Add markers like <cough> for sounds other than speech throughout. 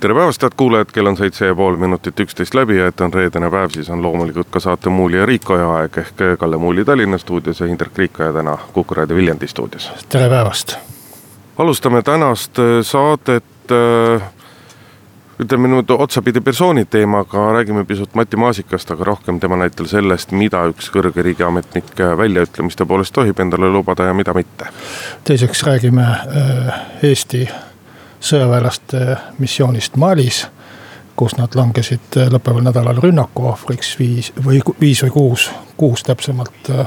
tere päevast, head kuulajad, kell on seitse ja pool minutit üksteist läbi ja et on reedene päev, siis on loomulikult ka saate Muuli ja Riikoja aeg ehk Kalle Muuli Tallinna stuudios ja Indrek Riikoja täna Kuku raadio Viljandi stuudios. tere päevast. alustame tänast äh, saadet äh, ütleme nüüd otsapidi persooni teemaga, räägime pisut Mati Maasikast, aga rohkem tema näitel sellest, mida üks kõrge riigiametnik väljaütlemiste poolest tohib endale lubada ja mida mitte. teiseks räägime äh, Eesti sõjaväelaste missioonist Malis, kus nad langesid äh, lõppeval nädalal rünnaku ohvriks viis või viis või kuus, kuus täpsemalt. Äh,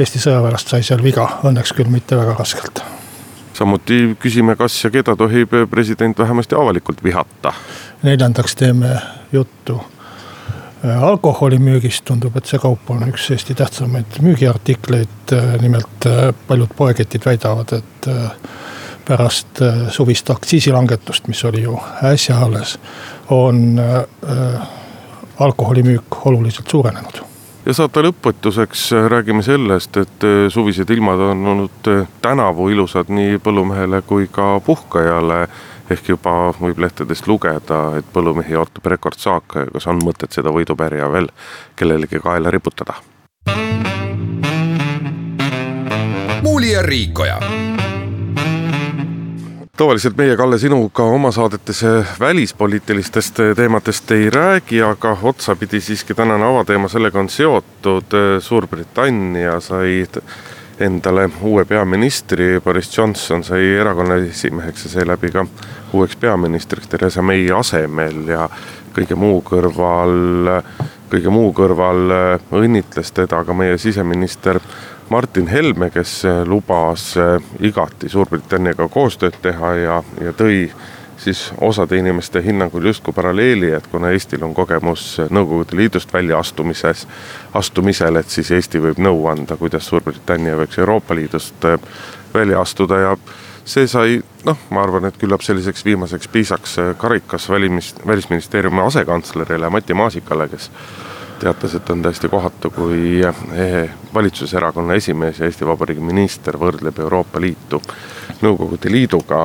Eesti sõjaväelast sai seal viga, õnneks küll mitte väga raskelt. samuti küsime, kas ja keda tohib president vähemasti avalikult vihata. neljandaks teeme juttu äh, alkoholimüügist, tundub, et see kaup on üks Eesti tähtsamaid müügiartikleid. nimelt paljud poeketid väidavad, et pärast äh, suvist aktsiisilangetust, mis oli ju äsja alles, on äh, alkoholimüük oluliselt suurenenud. ja saate lõpetuseks äh, räägime sellest, et suvised ilmad on olnud tänavu ilusad nii põllumehele kui ka puhkajale. ehk juba võib lehtedest lugeda, et põllumehi ootab rekordsaak, kas on mõtet seda võidupärja veel kellelegi kaela riputada? muuli ja Riikoja tavaliselt meie, Kalle, sinuga oma saadetes välispoliitilistest teemadest ei räägi, aga otsapidi siiski tänane avateema sellega on seotud. Suurbritannia sai endale uue peaministri, Boris Johnson sai erakonna esimeheks ja seeläbi ka uueks peaministriks Theresa May asemel ja kõige muu kõrval, kõige muu kõrval õnnitles teda ka meie siseminister Martin Helme, kes äh, lubas äh, igati Suurbritanniaga koostööd teha ja, ja tõi siis osade inimeste hinnangul justkui paralleeli, et kuna Eestil on kogemus Nõukogude Liidust väljaastumises, astumisel, et siis Eesti võib nõu anda, kuidas Suurbritannia võiks Euroopa Liidust äh, välja astuda ja see sai noh, ma arvan, et küllap selliseks viimaseks piisaks karikas välimis, välisministeeriumi asekantslerile Mati Maasikale, kes teatas, et on täiesti kohatu, kui eh, valitsuserakonna esimees ja Eesti Vabariigi minister võrdleb Euroopa Liitu Nõukogude Liiduga.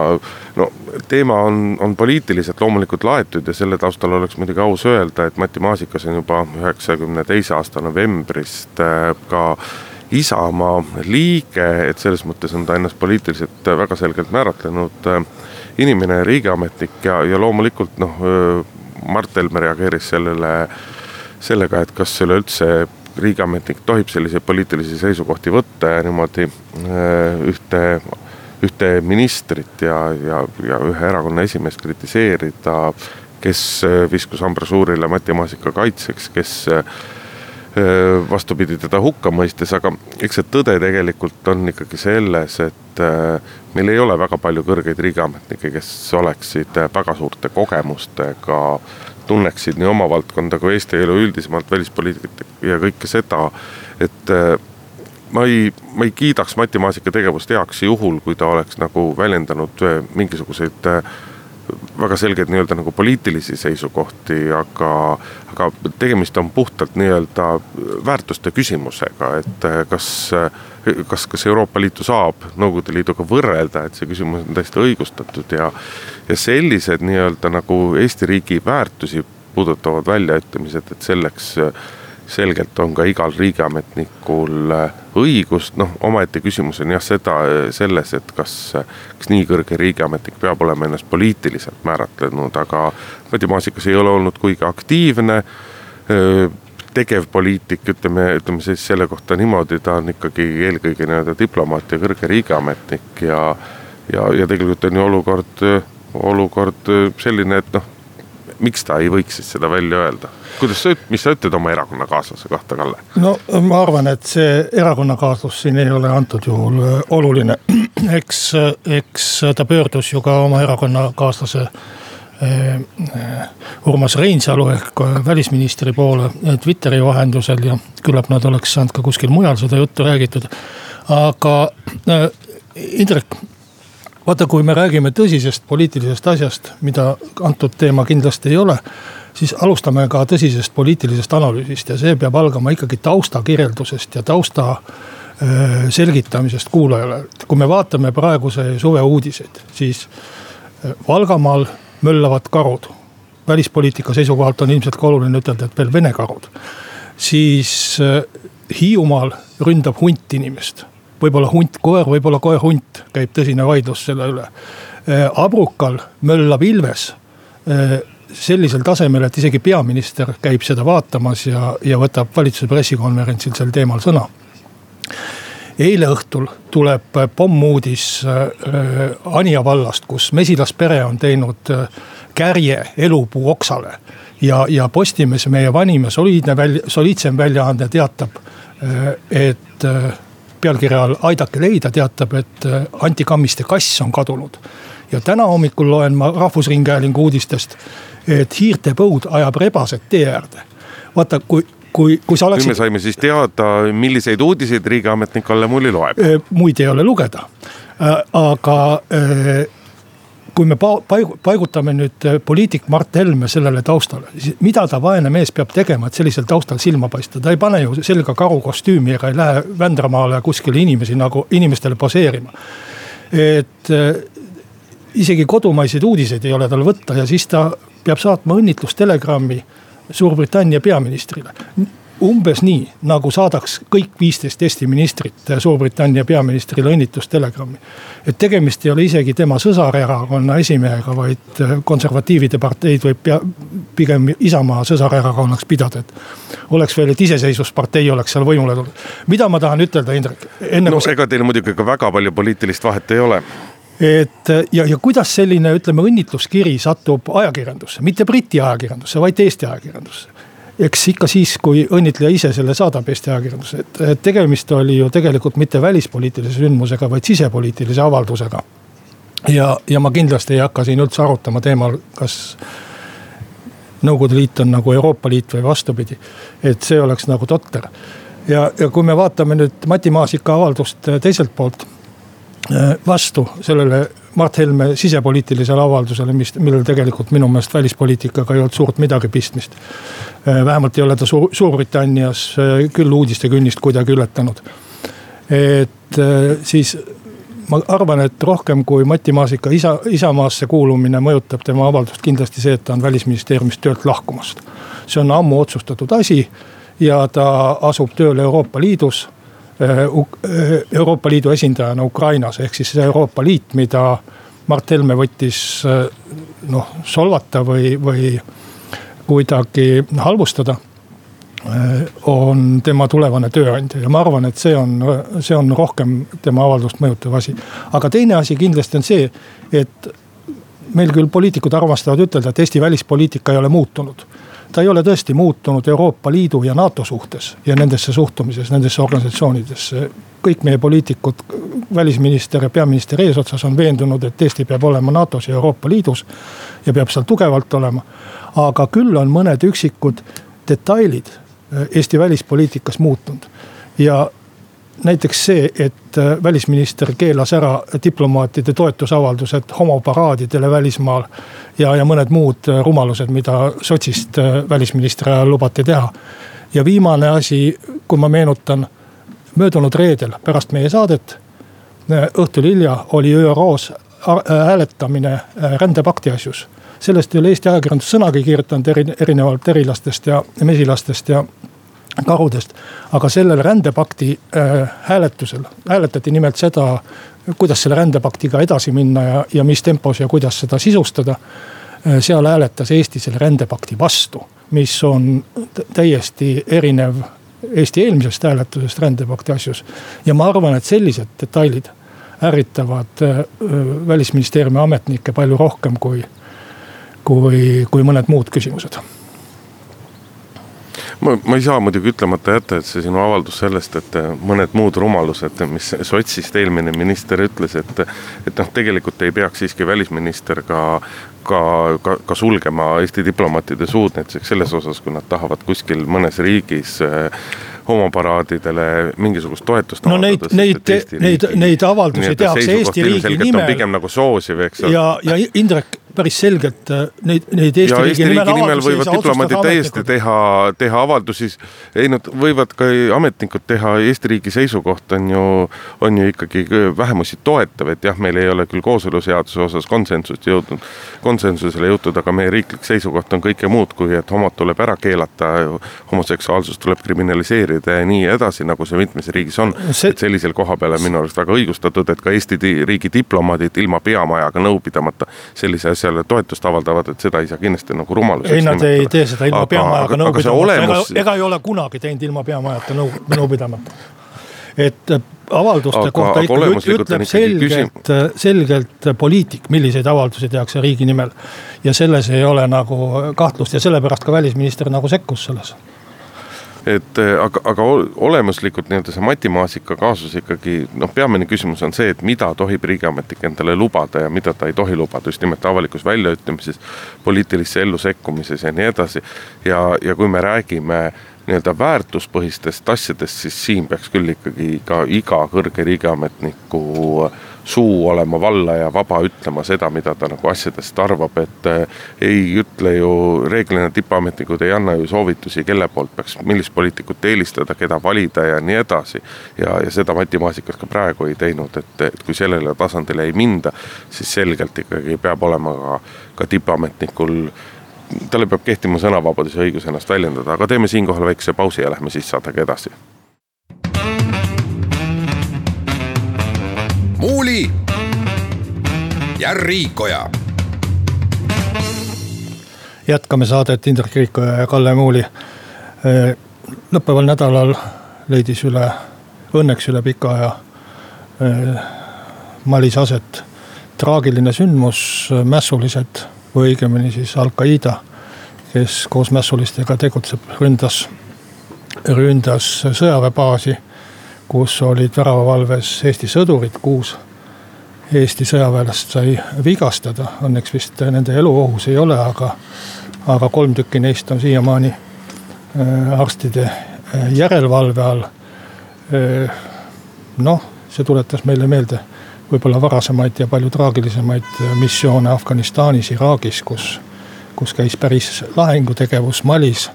no teema on, on poliitiliselt loomulikult laetud ja selle taustal oleks muidugi aus öelda, et Mati Maasikas on juba üheksakümne teise aasta novembrist eh, ka Isamaa liige, et selles mõttes on ta ennast poliitiliselt väga selgelt määratlenud eh, inimene riigiametnik ja, ja loomulikult noh, Mart Helme reageeris sellele äh, sellega, et kas üleüldse riigiametnik tohib selliseid poliitilisi seisukohti võtta ja niimoodi äh, ühte, ühte ministrit ja, ja, ja ühe erakonna esimeest kritiseerida, kes äh, viskus ambrasuurile Mati Maasika kaitseks, kes äh, vastupidi teda hukka mõistes, aga eks see tõde tegelikult on ikkagi selles, et meil ei ole väga palju kõrgeid riigiametnikke, kes oleksid väga suurte kogemustega tunneksid nii oma valdkonda kui Eesti elu üldisemalt, välispoliitikat ja kõike seda, et ma ei, ma ei kiidaks Mati Maasika tegevust heaks juhul, kui ta oleks nagu väljendanud mingisuguseid äh, väga selgeid nii-öelda nagu poliitilisi seisukohti, aga, aga tegemist on puhtalt nii-öelda väärtuste küsimusega, et kas, kas, kas Euroopa Liitu saab Nõukogude Liiduga võrrelda, et see küsimus on täiesti õigustatud ja ja sellised nii-öelda nagu Eesti riigi väärtusi puudutavad väljaütlemised, et selleks selgelt on ka igal riigiametnikul õigust, noh, omaette küsimus on jah seda, selles, et kas, kas nii kõrge riigiametnik peab olema ennast poliitiliselt määratlenud, aga Mati Maasikas ei ole olnud kuigi aktiivne tegevpoliitik, ütleme, ütleme siis selle kohta niimoodi, ta on ikkagi eelkõige nii-öelda diplomaat ja kõrge riigiametnik ja ja, ja tegelikult on ju olukord olukord äh, selline, et noh, miks ta ei võiks siis seda välja öelda? Kuidas sa, mis sa ütled oma erakonnakaaslase kohta, Kalle? no ma arvan, et see erakonnakaaslus siin ei ole antud juhul äh, oluline. <clears throat> eks, eks ta pöördus ju ka oma erakonnakaaslase äh, Urmas Reinsalu ehk välisministri poole Twitteri vahendusel ja küllap nad oleks saanud ka kuskil mujal seda juttu räägitud. aga äh, Indrek, vaata, kui me räägime tõsisest poliitilisest asjast, mida antud teema kindlasti ei ole siis alustame ka tõsisest poliitilisest analüüsist ja see peab algama ikkagi taustakirjeldusest ja tausta äh, selgitamisest kuulajale. kui me vaatame praeguse suve uudiseid, siis äh, Valgamaal möllavad karud. välispoliitika seisukohalt on ilmselt ka oluline ütelda, et veel vene karud. siis äh, Hiiumaal ründab hunt inimest, võib-olla hunt koer, võib-olla koer hunt, käib tõsine vaidlus selle üle. Abrukal möllab ilves sellisel tasemel, et isegi peaminister käib seda vaatamas ja, ja võtab valitsuse pressikonverentsil sel teemal sõna. eile õhtul tuleb pommuudis äh, Anija vallast, kus mesilaspere on teinud äh, kärje elupuu oksale. ja, ja Postimees, meie vanim ja soliidne välja, soliidsem väljaanne teatab, äh, et pealkirja all Aidake leida teatab, et Anti Kammiste kass on kadunud. ja täna hommikul loen ma Rahvusringhäälingu uudistest et hiirte põud ajab rebased tee äärde. vaata, kui, kui, kui sa oleksid. nüüd me saime siis teada, milliseid uudiseid riigiametnik Kalle Mulli loeb. muid ei ole lugeda, aga kui me paigu-, paigutame nüüd poliitik Mart Helme sellele taustale, siis mida ta vaene mees peab tegema, et sellisel taustal silma paista, ta ei pane ju selga karukostüümi ega ei lähe Vändramaale kuskile inimesi nagu inimestele poseerima. et isegi kodumaiseid uudiseid ei ole tal võtta ja siis ta peab saatma õnnitlustelegrammi Suurbritannia peaministrile. umbes nii, nagu saadaks kõik viisteist Eesti ministrit Suurbritannia peaministrile õnnitlustelegrammi. et tegemist ei ole isegi tema sõsarerakonna esimehega, vaid konservatiivide parteid võib pea, pigem Isamaa sõsarerakonnaks pidada, et. oleks veel, et iseseisvuspartei oleks seal võimule tulnud. mida ma tahan ütelda, Indrek? no ega teil muidugi ka väga palju poliitilist vahet ei ole et ja, ja kuidas selline, ütleme, õnnitluskiri satub ajakirjandusse, mitte Briti ajakirjandusse, vaid Eesti ajakirjandusse. eks ikka siis, kui õnnitleja ise selle saadab Eesti ajakirjandusse, et, tegemist oli ju tegelikult mitte välispoliitilise sündmusega, vaid sisepoliitilise avaldusega. ja, ja ma kindlasti ei hakka siin üldse arutama teemal, kas Nõukogude Liit on nagu Euroopa Liit või vastupidi. et see oleks nagu totter. ja, ja kui me vaatame nüüd Mati Maasika avaldust teiselt poolt Äh, vastu sellele Mart Helme sisepoliitilisele avaldusele, mis, millel tegelikult minu meelest välispoliitikaga ei olnud suurt midagi pistmist. Äh, vähemalt ei ole ta Suur, Suurbritannias äh, küll uudistekünnist kuidagi ületanud. et siis ma arvan, et rohkem kui Mati Maasika isa, Isamaasse kuulumine mõjutab tema avaldust kindlasti see, et ta on välisministeeriumist töölt lahkumas. see on ammu otsustatud asi ja ta asub tööle Euroopa Liidus Äh, äh, Euroopa Liidu esindajana Ukrainas, ehk siis Euroopa Liit, mida Mart Helme võttis äh, noh, solvata või, või kuidagi halvustada. on tema tulevane tööandja ja ma arvan, et see on, see on rohkem tema avaldust mõjutav asi. aga teine asi kindlasti on see, et meil küll poliitikud armastavad ütelda, et Eesti välispoliitika ei ole muutunud ta ei ole tõesti muutunud Euroopa Liidu ja NATO suhtes ja nendesse suhtumises, nendesse organisatsioonidesse. kõik meie poliitikud, välisminister ja peaminister eesotsas on veendunud, et Eesti peab olema NATO-s ja Euroopa Liidus. ja peab seal tugevalt olema. aga küll on mõned üksikud detailid Eesti välispoliitikas muutunud ja näiteks see, et äh, välisminister keelas ära diplomaatide toetusavaldused homoparaadidele välismaal. ja, ja mõned muud äh, rumalused, mida sotsist äh, välisministri ajal lubati teha. ja viimane asi, kui ma meenutan, möödunud reedel pärast meie saadet, õhtul hilja oli ÜRO-s hääletamine rändepakti asjus sellest ei ole Eesti ajakirjandus sõnagi kirjutanud erinevalt erilastest ja mesilastest ja karudest. aga sellel rändepakti äh, hääletusel hääletati nimelt seda, kuidas selle rändepaktiga edasi minna ja, ja mis tempos ja kuidas seda sisustada äh,. seal hääletas Eesti selle rändepakti vastu, mis on täiesti erinev Eesti eelmisest hääletusest rändepakti asjus. ja ma arvan, et sellised detailid ärritavad äh, välisministeeriumi ametnikke palju rohkem kui, kui, kui mõned muud küsimused ma, ma ei saa muidugi ütlemata jätta, et see sinu avaldus sellest, et mõned muud rumalused, mis sotsist eelmine minister ütles, et. et noh, tegelikult ei peaks siiski välisminister ka, ka, ka, ka sulgema Eesti diplomaatide suud näiteks selles osas, kui nad tahavad kuskil mõnes riigis homoparaadidele mingisugust toetust no neid, neid, neid, neid avaldusi tehakse Eesti riigi nimel. pigem nagu soosiv, eks ole. ja, ja Indrek päris selgelt äh, neid, neid Eesti, ja riigi, Eesti nimel, nimel võivad diplomaadid täiesti teha, teha avaldusi. ei, nad võivad ka ametnikud teha, Eesti riigi seisukoht on ju, on ju ikkagi vähemusi toetav, et jah, meil ei ole küll kooseluseaduse osas konsensust jõudnud, konsensusele jõutud, aga meie riiklik seisukoht on kõike muud, kui et homod tuleb ära keelata, homoseksuaalsus tuleb kriminaliseerida ja nii edasi, nagu see mitmes riigis on see.... et sellisel koha peal on minu arust väga õigustatud, et ka Eesti riigi diplomaadid ilma peamajaga nõu pidamata sellise asja asjale toetust avaldavad, et seda ei saa kindlasti nagu rumaluseks ei, nad ei tee seda ilma peamajaga nõu pidamata ega, ega ei ole kunagi teinud ilma peamajata nõu, nõu pidamata. et avalduste aga, kohta ikkagi ütleb selgelt, selgelt poliitik, milliseid avaldusi tehakse riigi nimel. ja selles ei ole nagu kahtlust ja sellepärast ka välisminister nagu sekkus selles et eh, aga, aga olemuslikult nii-öelda see Mati Maasika kaasus ikkagi noh, peamine küsimus on see, et mida tohib riigiametnik endale lubada ja mida ta ei tohi lubada just nimelt avalikus väljaütlemises, poliitilisse ellu sekkumises ja nii edasi. ja, ja kui me räägime nii-öelda väärtuspõhistest asjadest, siis siin peaks küll ikkagi ka iga kõrge riigiametniku äh, suu olema valla ja vaba ütlema seda, mida ta nagu asjadest arvab, et äh, ei ütle ju reeglina tippametnikud ei anna ju soovitusi, kelle poolt peaks, millist poliitikut eelistada, keda valida ja nii edasi. ja, ja seda Mati Maasikas ka praegu ei teinud, et, et kui sellele tasandile ei minda, siis selgelt ikkagi peab olema ka, ka tippametnikul talle peab kehtima sõnavabadus ja õigus ennast väljendada, aga teeme siinkohal väikse pausi ja lähme siis saatega edasi Muuli ja Riikoja. jätkame saadet Indrek Riikoja ja Kalle Muuli. lõppeval nädalal leidis üle, õnneks üle pika aja Malis aset traagiline sündmus, mässulised või õigemini siis Al-Qaeda, kes koos mässulistega tegutseb, ründas, ründas sõjaväebaasi kus olid väravavalves Eesti sõdurid, kuus Eesti sõjaväelast sai vigastada, õnneks vist nende elu ohus ei ole, aga, aga kolm tükki neist on siiamaani äh, arstide äh, järelevalve all. Äh, noh, see tuletas meile meelde võib-olla varasemaid ja palju traagilisemaid missioone Afganistanis, Iraagis, kus, kus käis päris lahingutegevus Malis.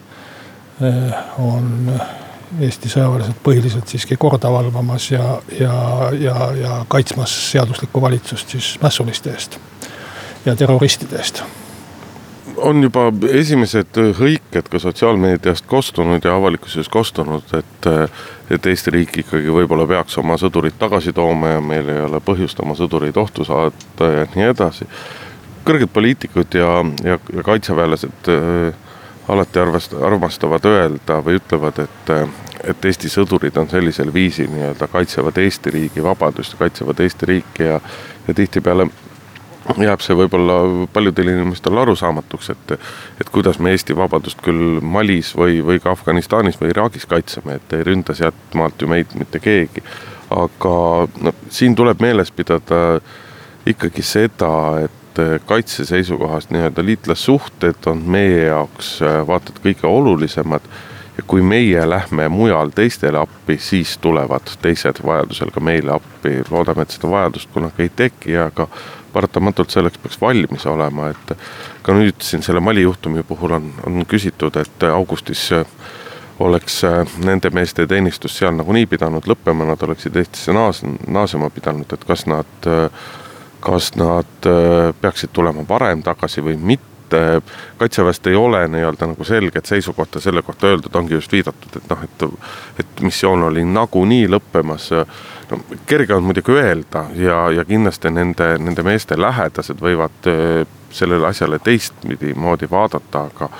on Eesti sõjaväelased põhiliselt siiski korda valvamas ja, ja, ja, ja kaitsmas seaduslikku valitsust siis mässuliste eest ja terroristide eest on juba esimesed hõiked ka sotsiaalmeediast kostunud ja avalikkuses kostunud, et, et Eesti riik ikkagi võib-olla peaks oma sõdurid tagasi tooma ja meil ei ole põhjust oma sõdureid ohtu saata ja nii edasi. kõrged poliitikud ja, ja, ja kaitseväelased äh, alati arvast-, armastavad öelda või ütlevad, et, et Eesti sõdurid on sellisel viisil nii-öelda kaitsevad Eesti riigi vabadust, kaitsevad Eesti riiki ja, ja tihtipeale jääb see võib-olla paljudele inimestele arusaamatuks, et, et kuidas me Eesti vabadust küll Malis või, või ka Afganistanis või Iraagis kaitseme, et ei ründa sealtmaalt ju meid mitte keegi. aga no siin tuleb meeles pidada ikkagi seda, et et kaitse seisukohast nii-öelda liitlassuhted on meie jaoks äh, vaata et kõige olulisemad. ja kui meie lähme mujal teistele appi, siis tulevad teised vajadusel ka meile appi, loodame, et seda vajadust kunagi ei teki, aga paratamatult selleks peaks valmis olema, et ka nüüd siin selle Mali juhtumi puhul on, on küsitud, et augustis oleks nende meeste teenistus seal nagunii pidanud lõppema, nad oleksid Eestisse naas-, naasema pidanud, et kas nad äh, kas nad äh, peaksid tulema varem tagasi või mitte. kaitseväest ei ole nii-öelda nagu selget seisukohta selle kohta öeldud, ongi just viidatud, et noh, et, et missioon oli nagunii lõppemas. no kerge on muidugi öelda ja, ja kindlasti nende, nende meeste lähedased võivad äh, sellele asjale teistpidi moodi vaadata, aga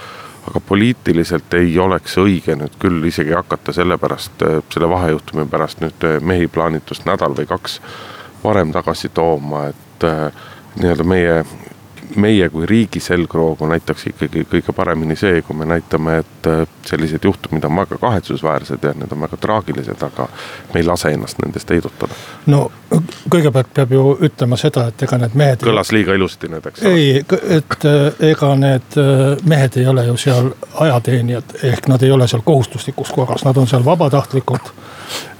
aga poliitiliselt ei oleks õige nüüd küll isegi hakata selle pärast, äh, selle vahejuhtumi pärast nüüd mehi plaanitust nädal või kaks varem tagasi tooma, et et äh, nii-öelda meie, meie kui riigi selgroogu näitaks ikkagi kõige paremini see, kui me näitame, et äh, sellised juhtumid on väga kahetsusväärsed ja need on väga traagilised, aga me ei lase ennast nendest heidutada. no kõigepealt peab ju ütlema seda, et ega need mehed. kõlas liiga ilusasti nüüd, eks ole. ei, et ega need mehed ei ole ju seal ajateenijad, ehk nad ei ole seal kohustuslikus korras, nad on seal vabatahtlikult.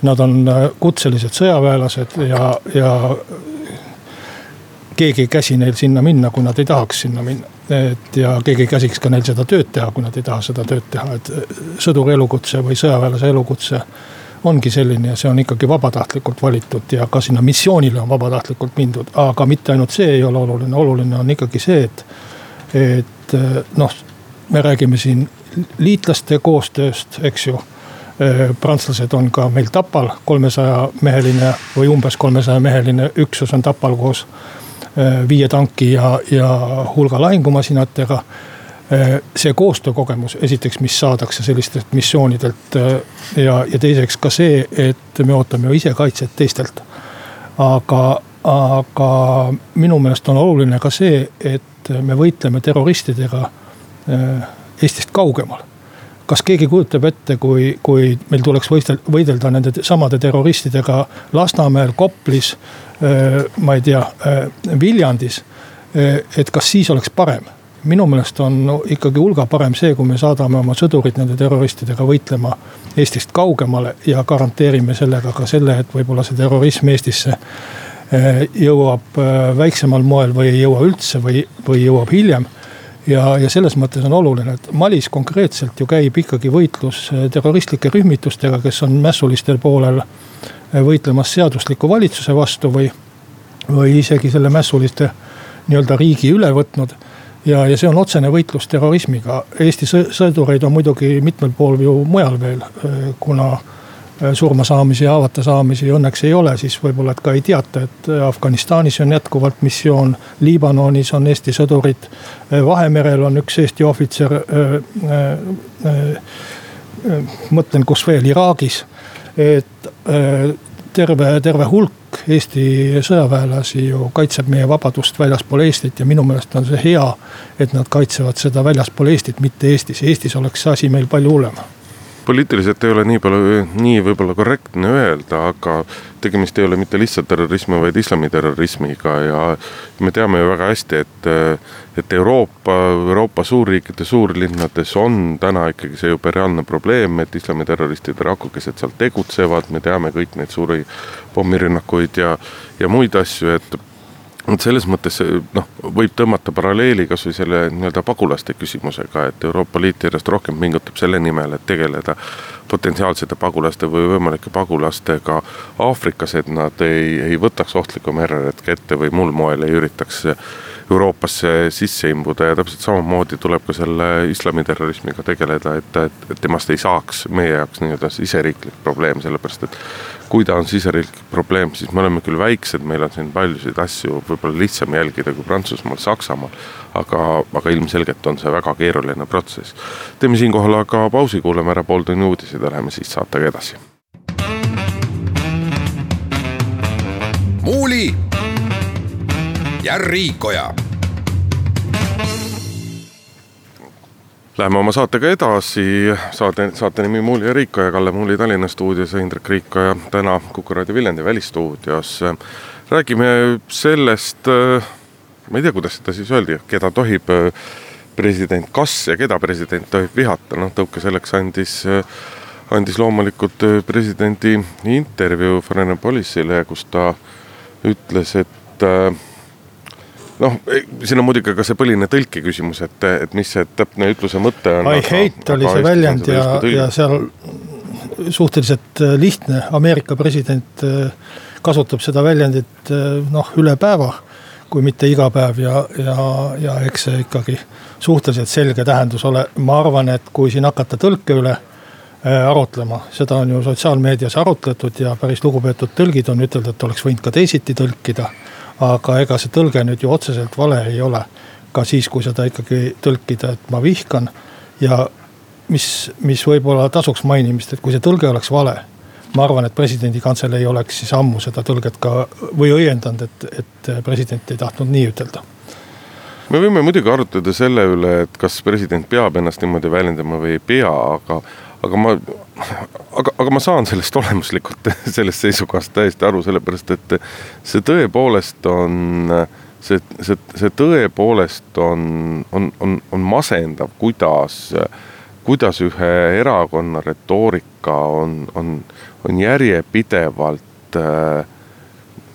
Nad on kutselised sõjaväelased ja, ja keegi ei käsi neil sinna minna, kui nad ei tahaks sinna minna. et ja keegi ei käsiks ka neil seda tööd teha, kui nad ei taha seda tööd teha, et sõduri elukutse või sõjaväelase elukutse ongi selline ja see on ikkagi vabatahtlikult valitud ja ka sinna missioonile on vabatahtlikult mindud, aga mitte ainult see ei ole oluline, oluline on ikkagi see, et, et noh, me räägime siin liitlaste koostööst, eks ju. Prantslased on ka meil Tapal kolmesaja meheline või umbes kolmesaja meheline üksus on Tapal koos viie tanki ja, ja hulga lahingumasinatega. Äh, see koostöökogemus esiteks, mis saadakse sellistelt missioonidelt äh, ja, ja teiseks ka see, et me ootame ju ise kaitset teistelt. aga, aga minu meelest on oluline ka see, et me võitleme terroristidega Eestist kaugemal kas keegi kujutab ette, kui, kui meil tuleks võistel, võidelda nende samade terroristidega Lasnamäel, Koplis, ma ei tea, Viljandis. et kas siis oleks parem? minu meelest on no, ikkagi hulga parem see, kui me saadame oma sõdurid nende terroristidega võitlema Eestist kaugemale ja garanteerime sellega ka selle, et võib-olla see terrorism Eestisse jõuab väiksemal moel või ei jõua üldse või, või jõuab hiljem ja, ja selles mõttes on oluline, et Malis konkreetselt ju käib ikkagi võitlus äh, terroristlike rühmitustega, kes on mässulistel poolel äh, võitlemas seadusliku valitsuse vastu või, või isegi selle mässuliste nii-öelda riigi üle võtnud. ja, ja see on otsene võitlus terrorismiga. Eesti sõdureid on muidugi mitmel pool ju mujal veel, kuna Äh, surmasaamisi ja haavata saamisi õnneks ei ole, siis võib-olla, et ka ei teata, et äh, Afganistanis on jätkuvalt missioon. Liibanonis on Eesti sõdurid, äh, Vahemerel on üks Eesti ohvitser. mõtlen, kus veel, Iraagis, et terve, terve hulk Eesti sõjaväelasi ju kaitseb meie vabadust väljaspool Eestit ja minu meelest on see hea, et nad kaitsevad seda väljaspool Eestit, mitte Eestis, Eestis oleks see asi meil palju hullem poliitiliselt ei ole nii palju, nii võib-olla korrektne öelda, aga tegemist ei ole mitte lihtsalt terrorismi, vaid islamiterrorismiga ja me teame ju väga hästi, et, et Euroopa, Euroopa suurriikide suurlinnades on täna ikkagi see juba reaalne probleem, et islamiterroristide rakukesed seal tegutsevad, me teame kõik neid suuri pommirünnakuid ja, ja muid asju, et et selles mõttes noh, võib tõmmata paralleeli kasvõi selle nii-öelda pagulaste küsimusega, et Euroopa Liit järjest rohkem pingutab selle nimel, et tegeleda potentsiaalsete pagulaste või võimalike pagulastega Aafrikas, et nad ei, ei võtaks ohtlikku mereretke ette või muul moel ei üritaks Euroopasse sisse imbuda ja täpselt samamoodi tuleb ka selle islamiterrorismiga tegeleda, et, et, et temast ei saaks meie jaoks nii-öelda siseriiklik probleem, sellepärast et kui ta on siseriiklik probleem, siis me oleme küll väiksed, meil on siin paljusid asju võib-olla lihtsam jälgida kui Prantsusmaal, Saksamaal. aga, aga ilmselgelt on see väga keeruline protsess. teeme siinkohal aga pausi, kuulame ära pooltunni uudised ja läheme siis saatega edasi. muuli ja Riikoja. Läheme oma saatega edasi, saate, saate nimi Muuli ja Riikoja, Kalle Muuli Tallinna stuudios ja Indrek Riikoja täna Kuku raadio Viljandi välistuudios. räägime sellest, ma ei tea, kuidas seda siis öeldi, keda tohib president, kas ja keda president tohib vihata, noh tõuke selleks andis, andis loomulikult presidendi intervjuu Foreign Policy'le, kus ta ütles, et noh, siin on muidugi ka see põline tõlke küsimus, et, et mis see täpne ütluse mõte on. I hate oli see väljend ja, ja seal suhteliselt äh, lihtne, Ameerika president äh, kasutab seda väljendit äh, noh, üle päeva. kui mitte iga päev ja, ja, ja eks see ikkagi suhteliselt selge tähendus ole, ma arvan, et kui siin hakata tõlke üle arutlema, seda on ju sotsiaalmeedias arutletud ja päris lugupeetud tõlgid on ütelnud, et oleks võinud ka teisiti tõlkida aga ega see tõlge nüüd ju otseselt vale ei ole. ka siis, kui seda ikkagi tõlkida, et ma vihkan ja mis, mis võib-olla tasuks mainimist, et kui see tõlge oleks vale. ma arvan, et presidendi kantselei oleks siis ammu seda tõlget ka või õiendanud, et, et president ei tahtnud nii ütelda me võime muidugi arutleda selle üle, et kas president peab ennast niimoodi väljendama või ei pea, aga aga ma, aga, aga ma saan sellest olemuslikult, <laughs> sellest seisukohast täiesti aru, sellepärast et see tõepoolest on, see, see, see tõepoolest on, on, on, on masendav, kuidas, kuidas ühe erakonna retoorika on, on, on järjepidevalt äh,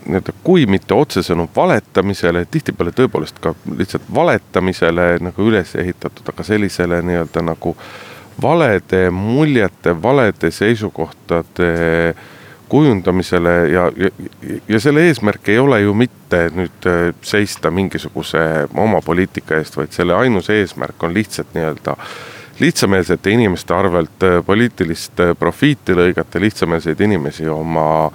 nii-öelda, kui mitte otsesõnu valetamisele, tihtipeale tõepoolest ka lihtsalt valetamisele nagu üles ehitatud, aga sellisele nii-öelda nagu valede muljete, valede seisukohtade kujundamisele ja, ja, ja selle eesmärk ei ole ju mitte nüüd äh, seista mingisuguse oma poliitika eest, vaid selle ainus eesmärk on lihtsalt nii-öelda lihtsameelsete inimeste arvelt äh, poliitilist äh, profiiti lõigata, lihtsameelseid inimesi oma,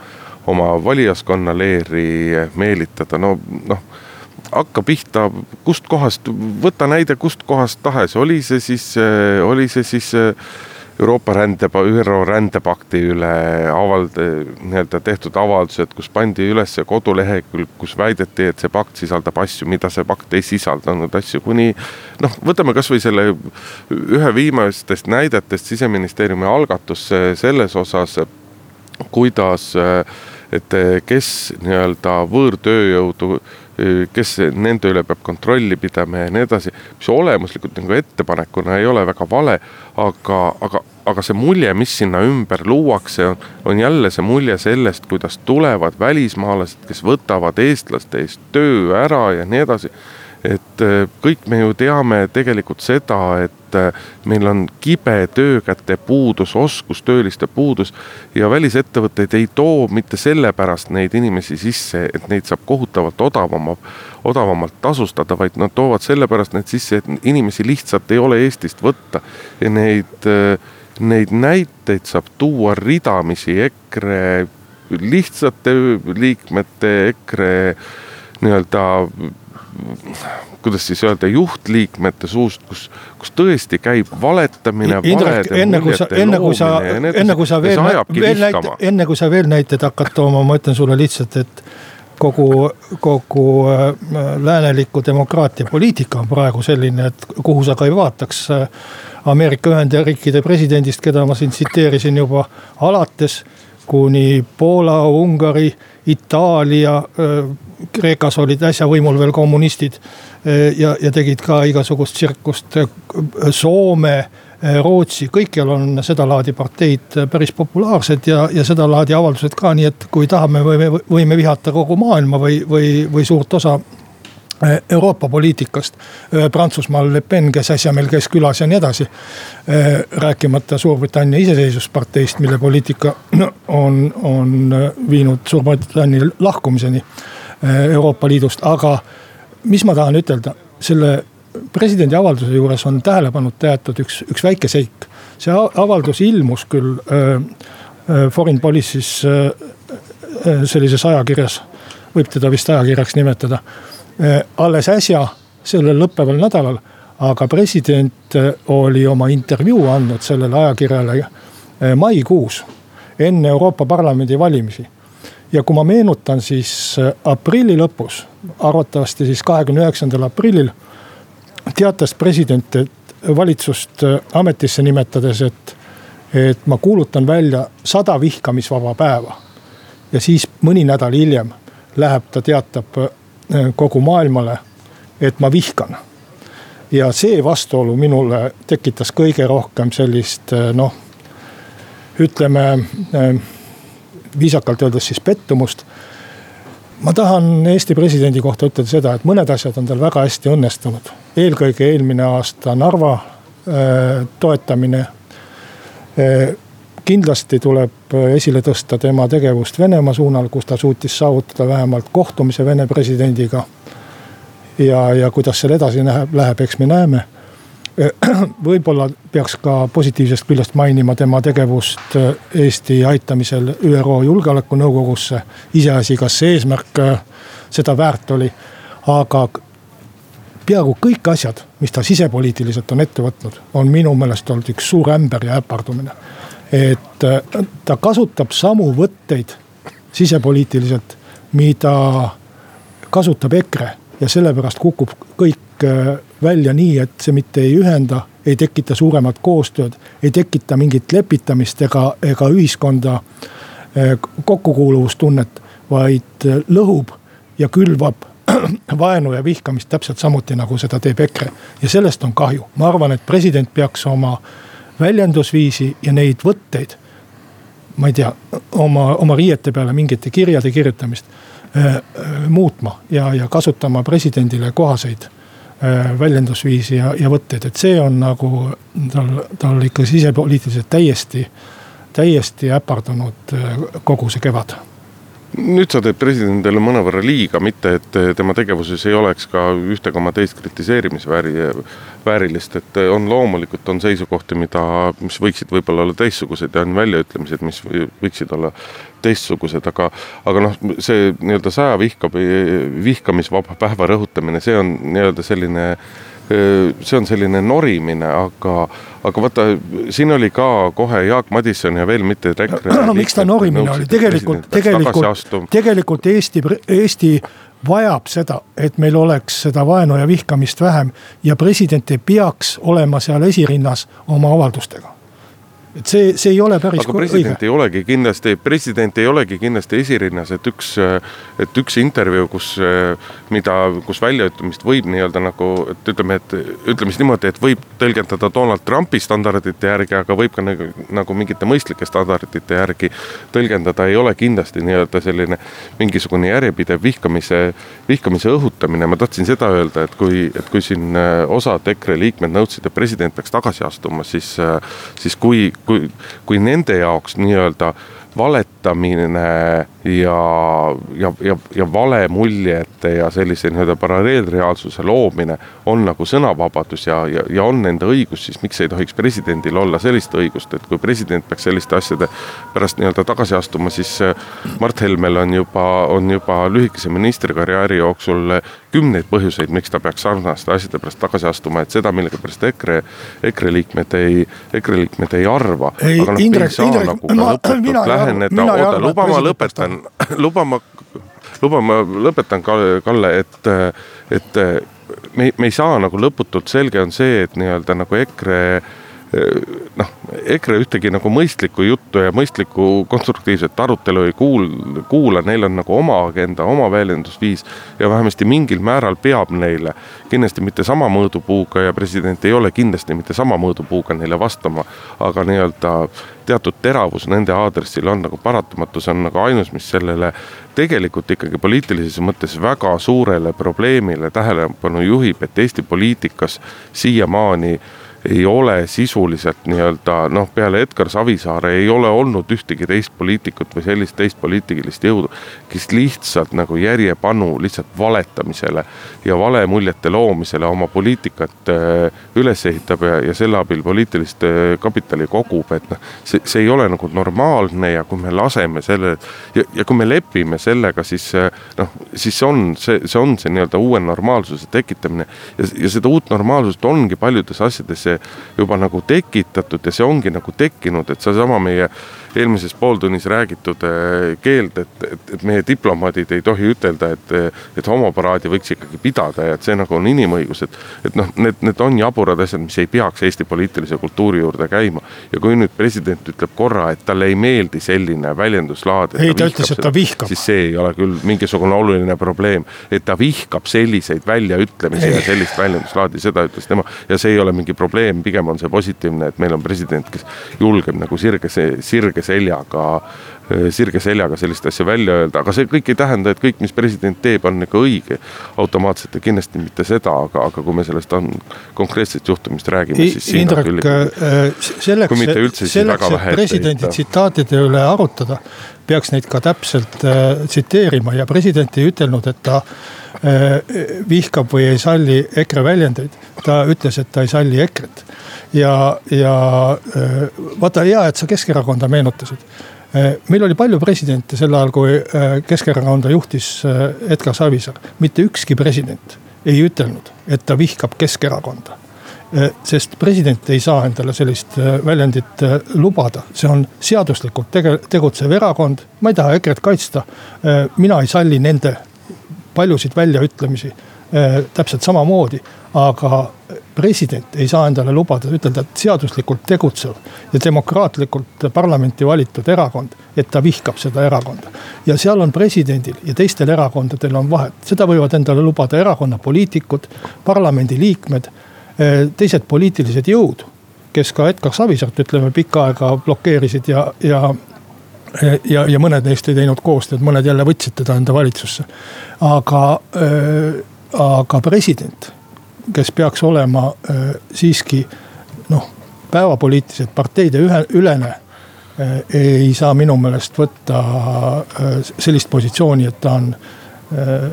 oma valijaskonna leeri meelitada, no noh hakka pihta kustkohast, võta näide kust kohast tahes, oli see siis, äh, oli see siis äh, Euroopa rände, ÜRO rändepakti üle avald-, nii-öelda tehtud avaldused, kus pandi üles kodulehekülg, kus väideti, et see pakt sisaldab asju, mida see pakt ei sisaldanud, asju kuni noh, võtame kasvõi selle ühe viimastest näidetest siseministeeriumi algatus selles osas, kuidas, et kes nii-öelda võõrtööjõudu kes nende üle peab kontrolli pidama ja nii edasi. mis olemuslikult nagu ettepanekuna ei ole väga vale, aga, aga, aga see mulje, mis sinna ümber luuakse, on, on jälle see mulje sellest, kuidas tulevad välismaalased, kes võtavad eestlaste eest töö ära ja nii edasi et äh, kõik me ju teame tegelikult seda, et äh, meil on kibe töökäte puudus, oskustööliste puudus ja välisettevõtteid ei too mitte sellepärast neid inimesi sisse, et neid saab kohutavalt odavama, odavamalt tasustada, vaid nad toovad sellepärast neid sisse, et inimesi lihtsalt ei ole Eestist võtta. Ja neid, äh, neid näiteid saab tuua ridamisi EKRE lihtsate liikmete, EKRE nii-öelda kuidas siis öelda, juhtliikmete suust, kus, kus tõesti käib valetamine. Enne kui sa, enne kui sa, enne kui sa veel, veel näite, enne kui sa veel näiteid hakkad tooma, ma ütlen sulle lihtsalt, et kogu, kogu äh, lääneliku demokraatia poliitika on praegu selline, et kuhu sa ka ei vaataks Ameerika Ühendriikide presidendist, keda ma siin tsiteerisin juba alates kuni Poola, Ungari, Itaalia äh, Kreekas olid äsja võimul veel kommunistid eh, ja, ja tegid ka igasugust tsirkust. Eh, Soome, eh, Rootsi, kõikjal on sedalaadi parteid päris populaarsed ja, ja sedalaadi avaldused ka, nii et kui tahame, võime, võime vihata kogu maailma või, või, või suurt osa Euroopa poliitikast. Prantsusmaal Le Pen, kes äsja meil käis külas ja nii edasi. rääkimata Suurbritannia iseseisvusparteist, mille poliitika <clears throat> on, on viinud Suurbritannia lahkumiseni Euroopa Liidust, aga mis ma tahan ütelda, selle presidendi avalduse juures on tähelepanuta jäetud üks, üks väike seik. see avaldus ilmus küll äh, Foreign Policy's äh, sellises ajakirjas, võib teda vist ajakirjaks nimetada äh,. alles äsja, sellel lõppeval nädalal, aga president oli oma intervjuu andnud sellele ajakirjale maikuus, enne Euroopa Parlamendi valimisi ja kui ma meenutan, siis äh, aprilli lõpus, arvatavasti siis kahekümne üheksandal aprillil teatas president, et valitsust äh, ametisse nimetades, et, et ma kuulutan välja sada vihkamisvaba päeva. ja siis mõni nädal hiljem läheb ta, teatab äh, kogu maailmale, et ma vihkan. ja see vastuolu minule tekitas kõige rohkem sellist noh, ütleme viisakalt öeldes siis pettumust. ma tahan Eesti presidendi kohta ütelda seda, et mõned asjad on tal väga hästi õnnestunud. eelkõige eelmine aasta Narva äh, toetamine äh, kindlasti tuleb esile tõsta tema tegevust Venemaa suunal, kus ta suutis saavutada vähemalt kohtumise Vene presidendiga. ja, ja kuidas seal edasi läheb, läheb, eks me näeme <clears throat> võib-olla peaks ka positiivsest küljest mainima tema tegevust äh, Eesti aitamisel ÜRO Julgeolekunõukogusse. iseasi, kas see eesmärk äh, seda väärt oli, aga peaaegu kõik asjad, mis ta sisepoliitiliselt on ette võtnud, on minu meelest olnud üks suur ämber ja äpardumine. et äh, ta kasutab samu võtteid sisepoliitiliselt, mida kasutab EKRE ja sellepärast kukub kõik välja nii, et see mitte ei ühenda, ei tekita suuremat koostööd, ei tekita mingit lepitamist ega, ega ühiskonda kokkukuuluvustunnet, vaid lõhub ja külvab <clears throat> vaenu ja vihkamist täpselt samuti, nagu seda teeb EKRE. ja sellest on kahju, ma arvan, et president peaks oma väljendusviisi ja neid võtteid. ma ei tea, oma, oma riiete peale mingite kirjade kirjutamist äh, muutma ja, ja kasutama presidendile kohaseid väljendusviisi ja, ja võtteid, et see on nagu tal, tal ikka sisepoliitiliselt täiesti, täiesti äpardunud äh, kogu see kevad. Nüüd sa teed presidendile mõnevõrra liiga, mitte et tema tegevuses ei oleks ka ühte koma teist kritiseerimisvääri, väärilist, et on loomulikult on seisukohti, mida, mis võiksid võib-olla olla teistsugused ja on väljaütlemised, mis võiksid olla teistsugused, aga, aga noh, see nii-öelda saja vihkab, vihkamisvaba päeva rõhutamine, see on nii-öelda selline see on selline norimine, aga, aga vaata, siin oli ka kohe Jaak Madison ja veel mitte miks ta norimine oli, tegelikult, tegelikult, tegelikult Eesti, Eesti vajab seda, et meil oleks seda vaenu ja vihkamist vähem ja president ei peaks olema seal esirinnas oma avaldustega et see, see ei ole päris aga president õige. ei olegi kindlasti, president ei olegi kindlasti esirinnas, et üks, et üks intervjuu, kus, mida, kus väljaütlemist võib nii-öelda nagu, et ütleme, et ütleme siis niimoodi, et võib tõlgendada Donald Trumpi standardite järgi, aga võib ka nagu, nagu mingite mõistlike standardite järgi tõlgendada, ei ole kindlasti nii-öelda selline mingisugune järjepidev vihkamise, vihkamise õhutamine. ma tahtsin seda öelda, et kui, et kui siin osad EKRE liikmed nõudsid, et president peaks tagasi astuma, siis, siis kui kui, kui nende jaoks nii-öelda valetamine ja, ja, ja, ja valemuljete ja sellise nii-öelda paralleelreaalsuse loomine on nagu sõnavabadus ja, ja, ja on nende õigus, siis miks ei tohiks presidendil olla sellist õigust, et kui president peaks selliste asjade pärast nii-öelda tagasi astuma, siis äh, Mart Helmel on juba, on juba lühikese ministrikarjääri jooksul kümneid põhjuseid, miks ta peaks sarnaste asjade pärast tagasi astuma, et seda millegipärast EKRE, EKRE liikmed ei, EKRE liikmed ei arva. aga noh, ei saa Indrek, nagu ka lõputult läheneda, oota, luba ma lõpetan lõpetan, luba ma, luba ma lõpetan, Kalle, et, et me, me ei saa nagu lõputult, selge on see, et nii-öelda nagu EKRE noh, EKRE ühtegi nagu mõistlikku juttu ja mõistlikku konstruktiivset arutelu ei kuul-, kuula, neil on nagu oma agenda, oma väljendusviis. ja vähemasti mingil määral peab neile, kindlasti mitte sama mõõdupuuga ja president ei ole kindlasti mitte sama mõõdupuuga neile vastama. aga nii-öelda teatud teravus nende aadressil on nagu paratamatu, see on nagu ainus, mis sellele tegelikult ikkagi poliitilises mõttes väga suurele probleemile tähelepanu juhib, et Eesti poliitikas siiamaani ei ole sisuliselt nii-öelda noh, peale Edgar Savisaare ei ole olnud ühtegi teist poliitikut või sellist teist poliitilist jõudu, kes lihtsalt nagu järjepanu lihtsalt valetamisele ja valemuljete loomisele oma poliitikat äh, üles ehitab ja, ja selle abil poliitilist äh, kapitali kogub, et noh, see, see ei ole nagu normaalne ja kui me laseme selle ja, ja kui me lepime sellega, siis äh, noh, siis on see, see on see nii-öelda uue normaalsuse tekitamine ja, ja seda uut normaalsust ongi paljudes asjades juba nagu tekitatud ja see ongi nagu tekkinud, et seesama meie eelmises pooltunnis räägitud eh, keeld, et, et, et meie diplomaadid ei tohi ütelda, et, et homoparaadi võiks ikkagi pidada ja et see nagu on inimõigus, et. et noh, need, need on jaburad asjad, mis ei peaks Eesti poliitilise kultuuri juurde käima. ja kui nüüd president ütleb korra, et talle ei meeldi selline väljenduslaad. ei, ta ütles, et ta vihkab. siis see ei ole küll mingisugune oluline probleem, et ta vihkab selliseid väljaütlemisi ja sellist väljenduslaadi, seda ütles tema ja see ei ole mingi probleem, pigem on see positiivne, et meil on president, kes julgeb nagu sirge, sirge sirge seljaga, sirge seljaga sellist asja välja öelda, aga see kõik ei tähenda, et kõik, mis president teeb, on ikka õige. automaatselt ja kindlasti mitte seda, aga, aga kui me sellest on konkreetsest juhtumist räägime, siis siin Indrek, küll. Äh, selleks, selleks, et presidendi tsitaatide üle arutada, peaks neid ka täpselt äh, tsiteerima ja president ei ütelnud, et ta äh, vihkab või ei salli EKRE väljendeid. ta ütles, et ta ei salli EKRE-t ja, ja äh, vaata hea, et sa Keskerakonda meenutasid. Meil oli palju presidente sel ajal, kui Keskerakonda juhtis Edgar Savisaar. mitte ükski president ei ütelnud, et ta vihkab Keskerakonda sest president ei saa endale sellist väljendit lubada, see on seaduslikult tege-, tegutsev erakond, ma ei taha EKRE-t kaitsta. mina ei salli nende paljusid väljaütlemisi täpselt samamoodi, aga president ei saa endale lubada ütelda, et seaduslikult tegutsev ja demokraatlikult parlamenti valitud erakond, et ta vihkab seda erakonda. ja seal on presidendil ja teistel erakondadel on vahet, seda võivad endale lubada erakonna poliitikud, parlamendi liikmed, eh, teised poliitilised jõud kes ka Edgar Savisaart ütleme pikka aega blokeerisid ja, ja ja, ja mõned neist ei teinud koostööd, mõned jälle võtsid teda enda valitsusse. aga äh,, aga president, kes peaks olema äh, siiski noh, päevapoliitiliselt parteide ühe, ülene äh,. ei saa minu meelest võtta äh, sellist positsiooni, et ta on äh,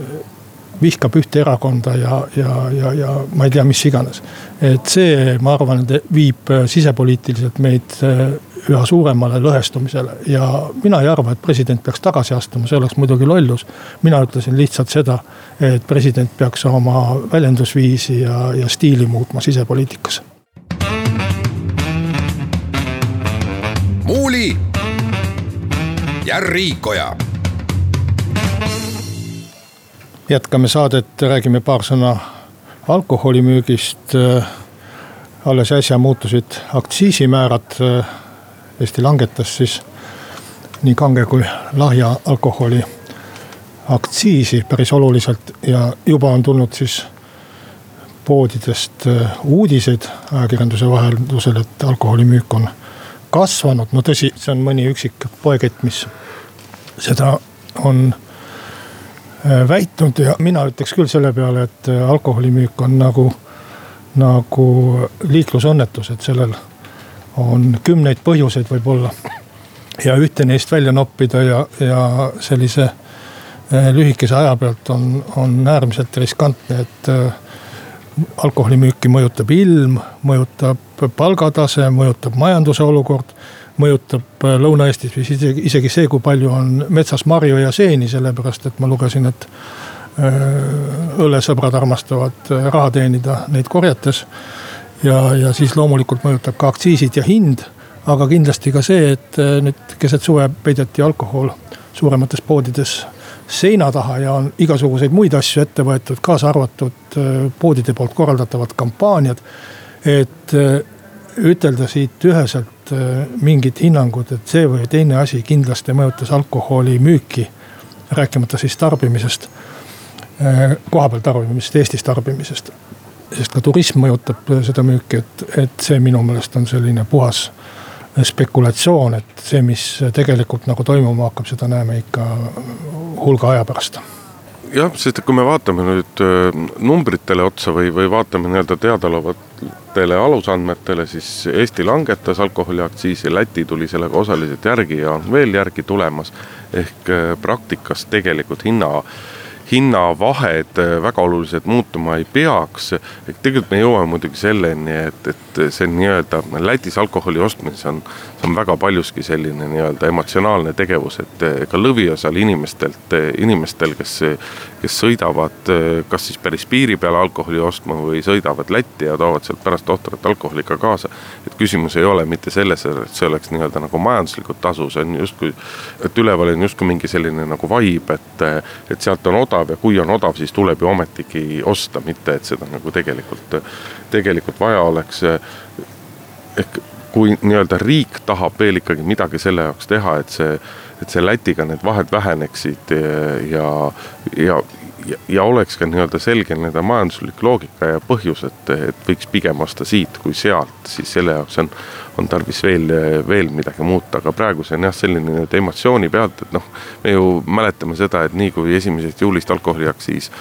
vihkab ühte erakonda ja, ja, ja, ja ma ei tea, mis iganes. et see, ma arvan, viib äh, sisepoliitiliselt meid äh, üha suuremale lõhestumisele ja mina ei arva, et president peaks tagasi astuma, see oleks muidugi lollus. mina ütlesin lihtsalt seda, et president peaks oma väljendusviisi ja, ja stiili muutma sisepoliitikas. muuli ja Riikoja jätkame saadet, räägime paar sõna alkoholimüügist. alles äsja muutusid aktsiisimäärad. Eesti langetas siis nii kange kui lahja alkoholi aktsiisi päris oluliselt ja juba on tulnud siis poodidest uudiseid ajakirjanduse vaheldusel, et alkoholimüük on kasvanud. no tõsi, see on mõni üksik poekett, mis seda on Äh, väitnud ja mina ütleks küll selle peale, et äh, alkoholimüük on nagu, nagu liiklusõnnetus, et sellel on kümneid põhjuseid võib-olla. ja ühte neist välja noppida ja, ja sellise äh, lühikese aja pealt on, on äärmiselt riskantne, et alkoholimüüki mõjutab ilm, mõjutab palgatase, mõjutab majanduse olukord mõjutab äh, Lõuna-Eestis vist isegi, isegi see, kui palju on metsas marju ja seeni, sellepärast et ma lugesin, et äh, õllesõbrad armastavad äh, raha teenida neid korjates. ja, ja siis loomulikult mõjutab ka aktsiisid ja hind, aga kindlasti ka see, et nüüd keset suve peideti alkohol suuremates poodides seina taha ja on igasuguseid muid asju ette võetud, kaasa arvatud poodide poolt korraldatavad kampaaniad. et ütelda siit üheselt Äh, mingit hinnangut, et see või teine asi kindlasti mõjutas alkoholimüüki. rääkimata siis tarbimisest, äh, kohapeal tarbimisest, Eestis tarbimisest. sest ka turism mõjutab seda müüki, et, et see minu meelest on selline puhas spekulatsioon, et see, mis tegelikult nagu toimuma hakkab, seda näeme ikka hulga aja pärast jah, sest kui me vaatame nüüd äh, numbritele otsa või, või vaatame nii-öelda teadaolevatele alusandmetele, siis Eesti langetas alkoholiaktsiisi, Läti tuli sellega osaliselt järgi ja on veel järgi tulemas. ehk äh, praktikas tegelikult hinna hinnavahed äh, väga oluliselt muutuma ei peaks. tegelikult me jõuame muidugi selleni, et, et see nii-öelda Lätis alkoholi ostmises on, see on väga paljuski selline nii-öelda emotsionaalne tegevus, et äh, ka lõviosal inimestelt, äh, inimestel, kes, kes sõidavad kas siis päris piiri peale alkoholi ostma või sõidavad Lätti ja toovad sealt pärast tohtrat alkoholi ka kaasa. et küsimus ei ole mitte selles, et see oleks nii-öelda nagu majanduslikult tasu, see on justkui, et üleval on justkui mingi selline nagu vibe, et, et sealt on odav odav ja kui on odav, siis tuleb ju ometigi osta, mitte et seda nagu tegelikult, tegelikult vaja oleks. ehk kui nii-öelda riik tahab veel ikkagi midagi selle jaoks teha, et see, et see Lätiga need vahed väheneksid ja, ja, ja, ja oleks ka nii-öelda selge nii-öelda majanduslik loogika ja põhjus, et, et võiks pigem osta siit kui sealt, siis selle jaoks on, on tarvis veel, veel midagi muuta, aga praegu see on jah, selline nii-öelda emotsiooni pealt, et noh. me ju mäletame seda, et nii kui esimesest juulist alkoholiaktsiis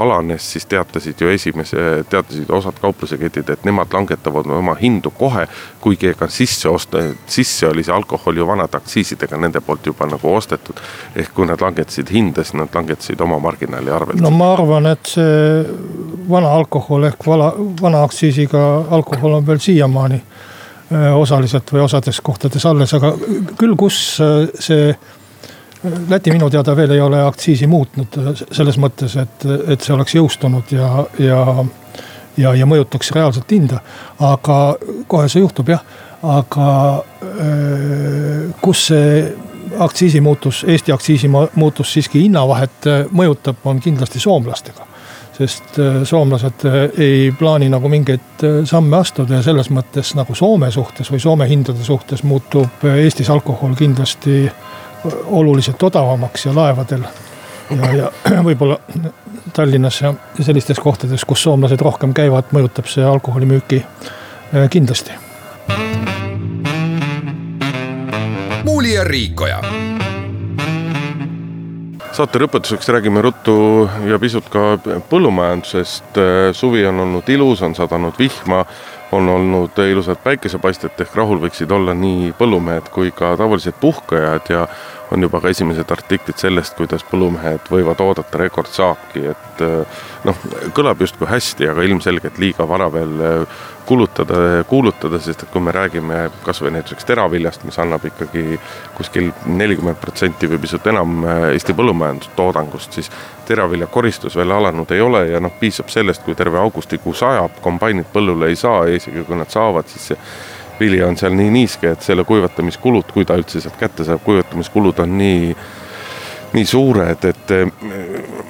alanes, siis teatasid ju esimese, teatasid osad kaupluseketid, et nemad langetavad oma hindu kohe. kuigi ega sisse osta, sisse oli see alkohol ju vanade aktsiisidega nende poolt juba nagu ostetud. ehk kui nad langetasid hinda, siis nad langetasid oma marginaali arvelt. no ma arvan, et see vana alkohol ehk vala, vana aktsiisiga alkohol on veel siiamaani osaliselt või osades kohtades alles, aga küll, kus äh, see Läti minu teada veel ei ole aktsiisi muutnud selles mõttes, et, et see oleks jõustunud ja, ja, ja, ja mõjutaks reaalselt hinda. aga kohe see juhtub jah, aga äh, kus see aktsiisimuutus, Eesti aktsiisimuutus siiski hinnavahet mõjutab, on kindlasti soomlastega sest soomlased ei plaani nagu mingeid samme astuda ja selles mõttes nagu Soome suhtes või Soome hindade suhtes muutub Eestis alkohol kindlasti oluliselt odavamaks ja laevadel ja, ja <clears throat> võib-olla Tallinnas ja sellistes kohtades, kus soomlased rohkem käivad, mõjutab see alkoholimüüki äh, kindlasti. muuli ja Riikoja saate lõpetuseks räägime ruttu ja pisut ka põllumajandusest. suvi on olnud ilus, on sadanud vihma, on olnud ilusad päikesepaisted ehk rahul võiksid olla nii põllumehed kui ka tavalised puhkajad ja on juba ka esimesed artiklid sellest, kuidas põllumehed võivad oodata rekordsaaki, et eh, noh, kõlab justkui hästi, aga ilmselgelt liiga vara veel eh, kulutada, kuulutada, sest et kui me räägime kasvõi näiteks teraviljast, mis annab ikkagi kuskil nelikümmend protsenti või pisut enam eh, Eesti põllumajandustoodangust, siis teravilja koristus veel alanud ei ole ja noh, piisab sellest, kui terve augustikuu sajab, kombainid põllule ei saa ja isegi kui nad saavad, siis see vili on seal nii niiske, et selle kuivatamiskulud, kui ta üldse sealt kätte saab, kuivatamiskulud on nii, nii suured, et eh,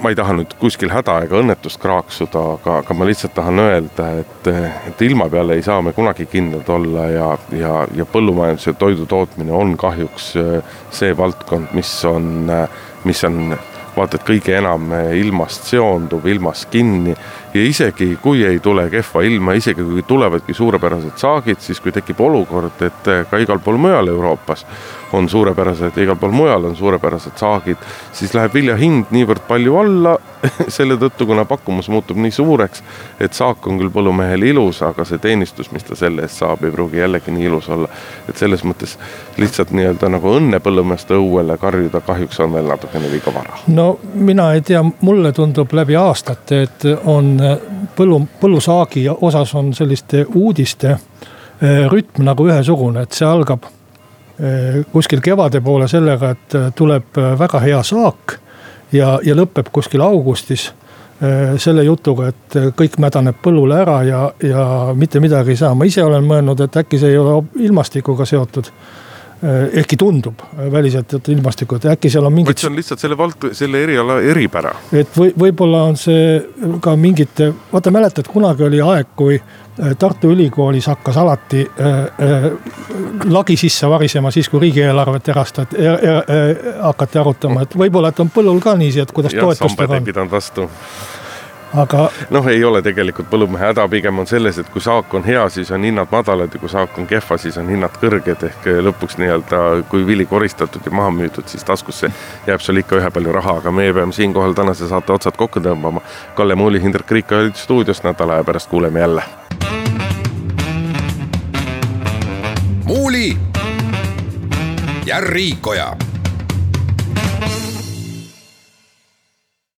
ma ei taha nüüd kuskil häda ega õnnetust kraaksuda, aga, aga ma lihtsalt tahan öelda, et, et ilma peale ei saa me kunagi kindlad olla ja, ja, ja põllumajandus ja toidu tootmine on kahjuks eh, see valdkond, mis on, eh, mis on vaata et kõige enam ilmast seonduv, ilmast kinni ja isegi kui ei tule kehva ilma, isegi kui tulevadki suurepärased saagid, siis kui tekib olukord, et ka igal pool mujal Euroopas on suurepärased, igal pool mujal on suurepärased saagid, siis läheb vilja hind niivõrd palju alla <laughs> selle tõttu, kuna pakkumus muutub nii suureks, et saak on küll põllumehel ilus, aga see teenistus, mis ta selle eest saab, ei pruugi jällegi nii ilus olla. et selles mõttes lihtsalt nii-öelda nagu õnne põllumeeste õuele karjuda kahjuks on veel natukene liiga vara. no mina ei tea, mulle tundub läbi aastate, et on põllu, põllusaagi osas on selliste uudiste eh, rütm nagu ühesugune, et see algab eh, kuskil kevade poole sellega, et tuleb väga hea saak ja, ja lõpeb kuskil augustis selle jutuga, et kõik mädaneb põllule ära ja, ja mitte midagi ei saa. ma ise olen mõelnud, et äkki see ei ole ilmastikuga seotud Äh, ehkki tundub äh, väliselt, et ilmastikku, et äkki seal on mingid. see on lihtsalt selle vald-, selle eriala eripära. et või, võib-olla on see ka mingite, vaata mäletad, kunagi oli aeg, kui äh, Tartu Ülikoolis hakkas alati äh, äh, lagi sisse varisema siis, kui riigieelarvet erastati er,, er, er, hakati arutama, et võib-olla, et on põllul ka niiviisi, et kuidas toetustega on. ei pidanud vastu aga. noh, ei ole tegelikult põllumehe häda, pigem on selles, et kui saak on hea, siis on hinnad madalad ja kui saak on kehva, siis on hinnad kõrged ehk lõpuks nii-öelda, kui vili koristatud ja maha müüdud, siis taskusse jääb sul ikka ühepalju raha, aga meie peame siinkohal tänase saate otsad kokku tõmbama. Kalle Muuli, Hindrek Riik olid stuudios, nädala aja pärast kuuleme jälle. muuli ja Riikoja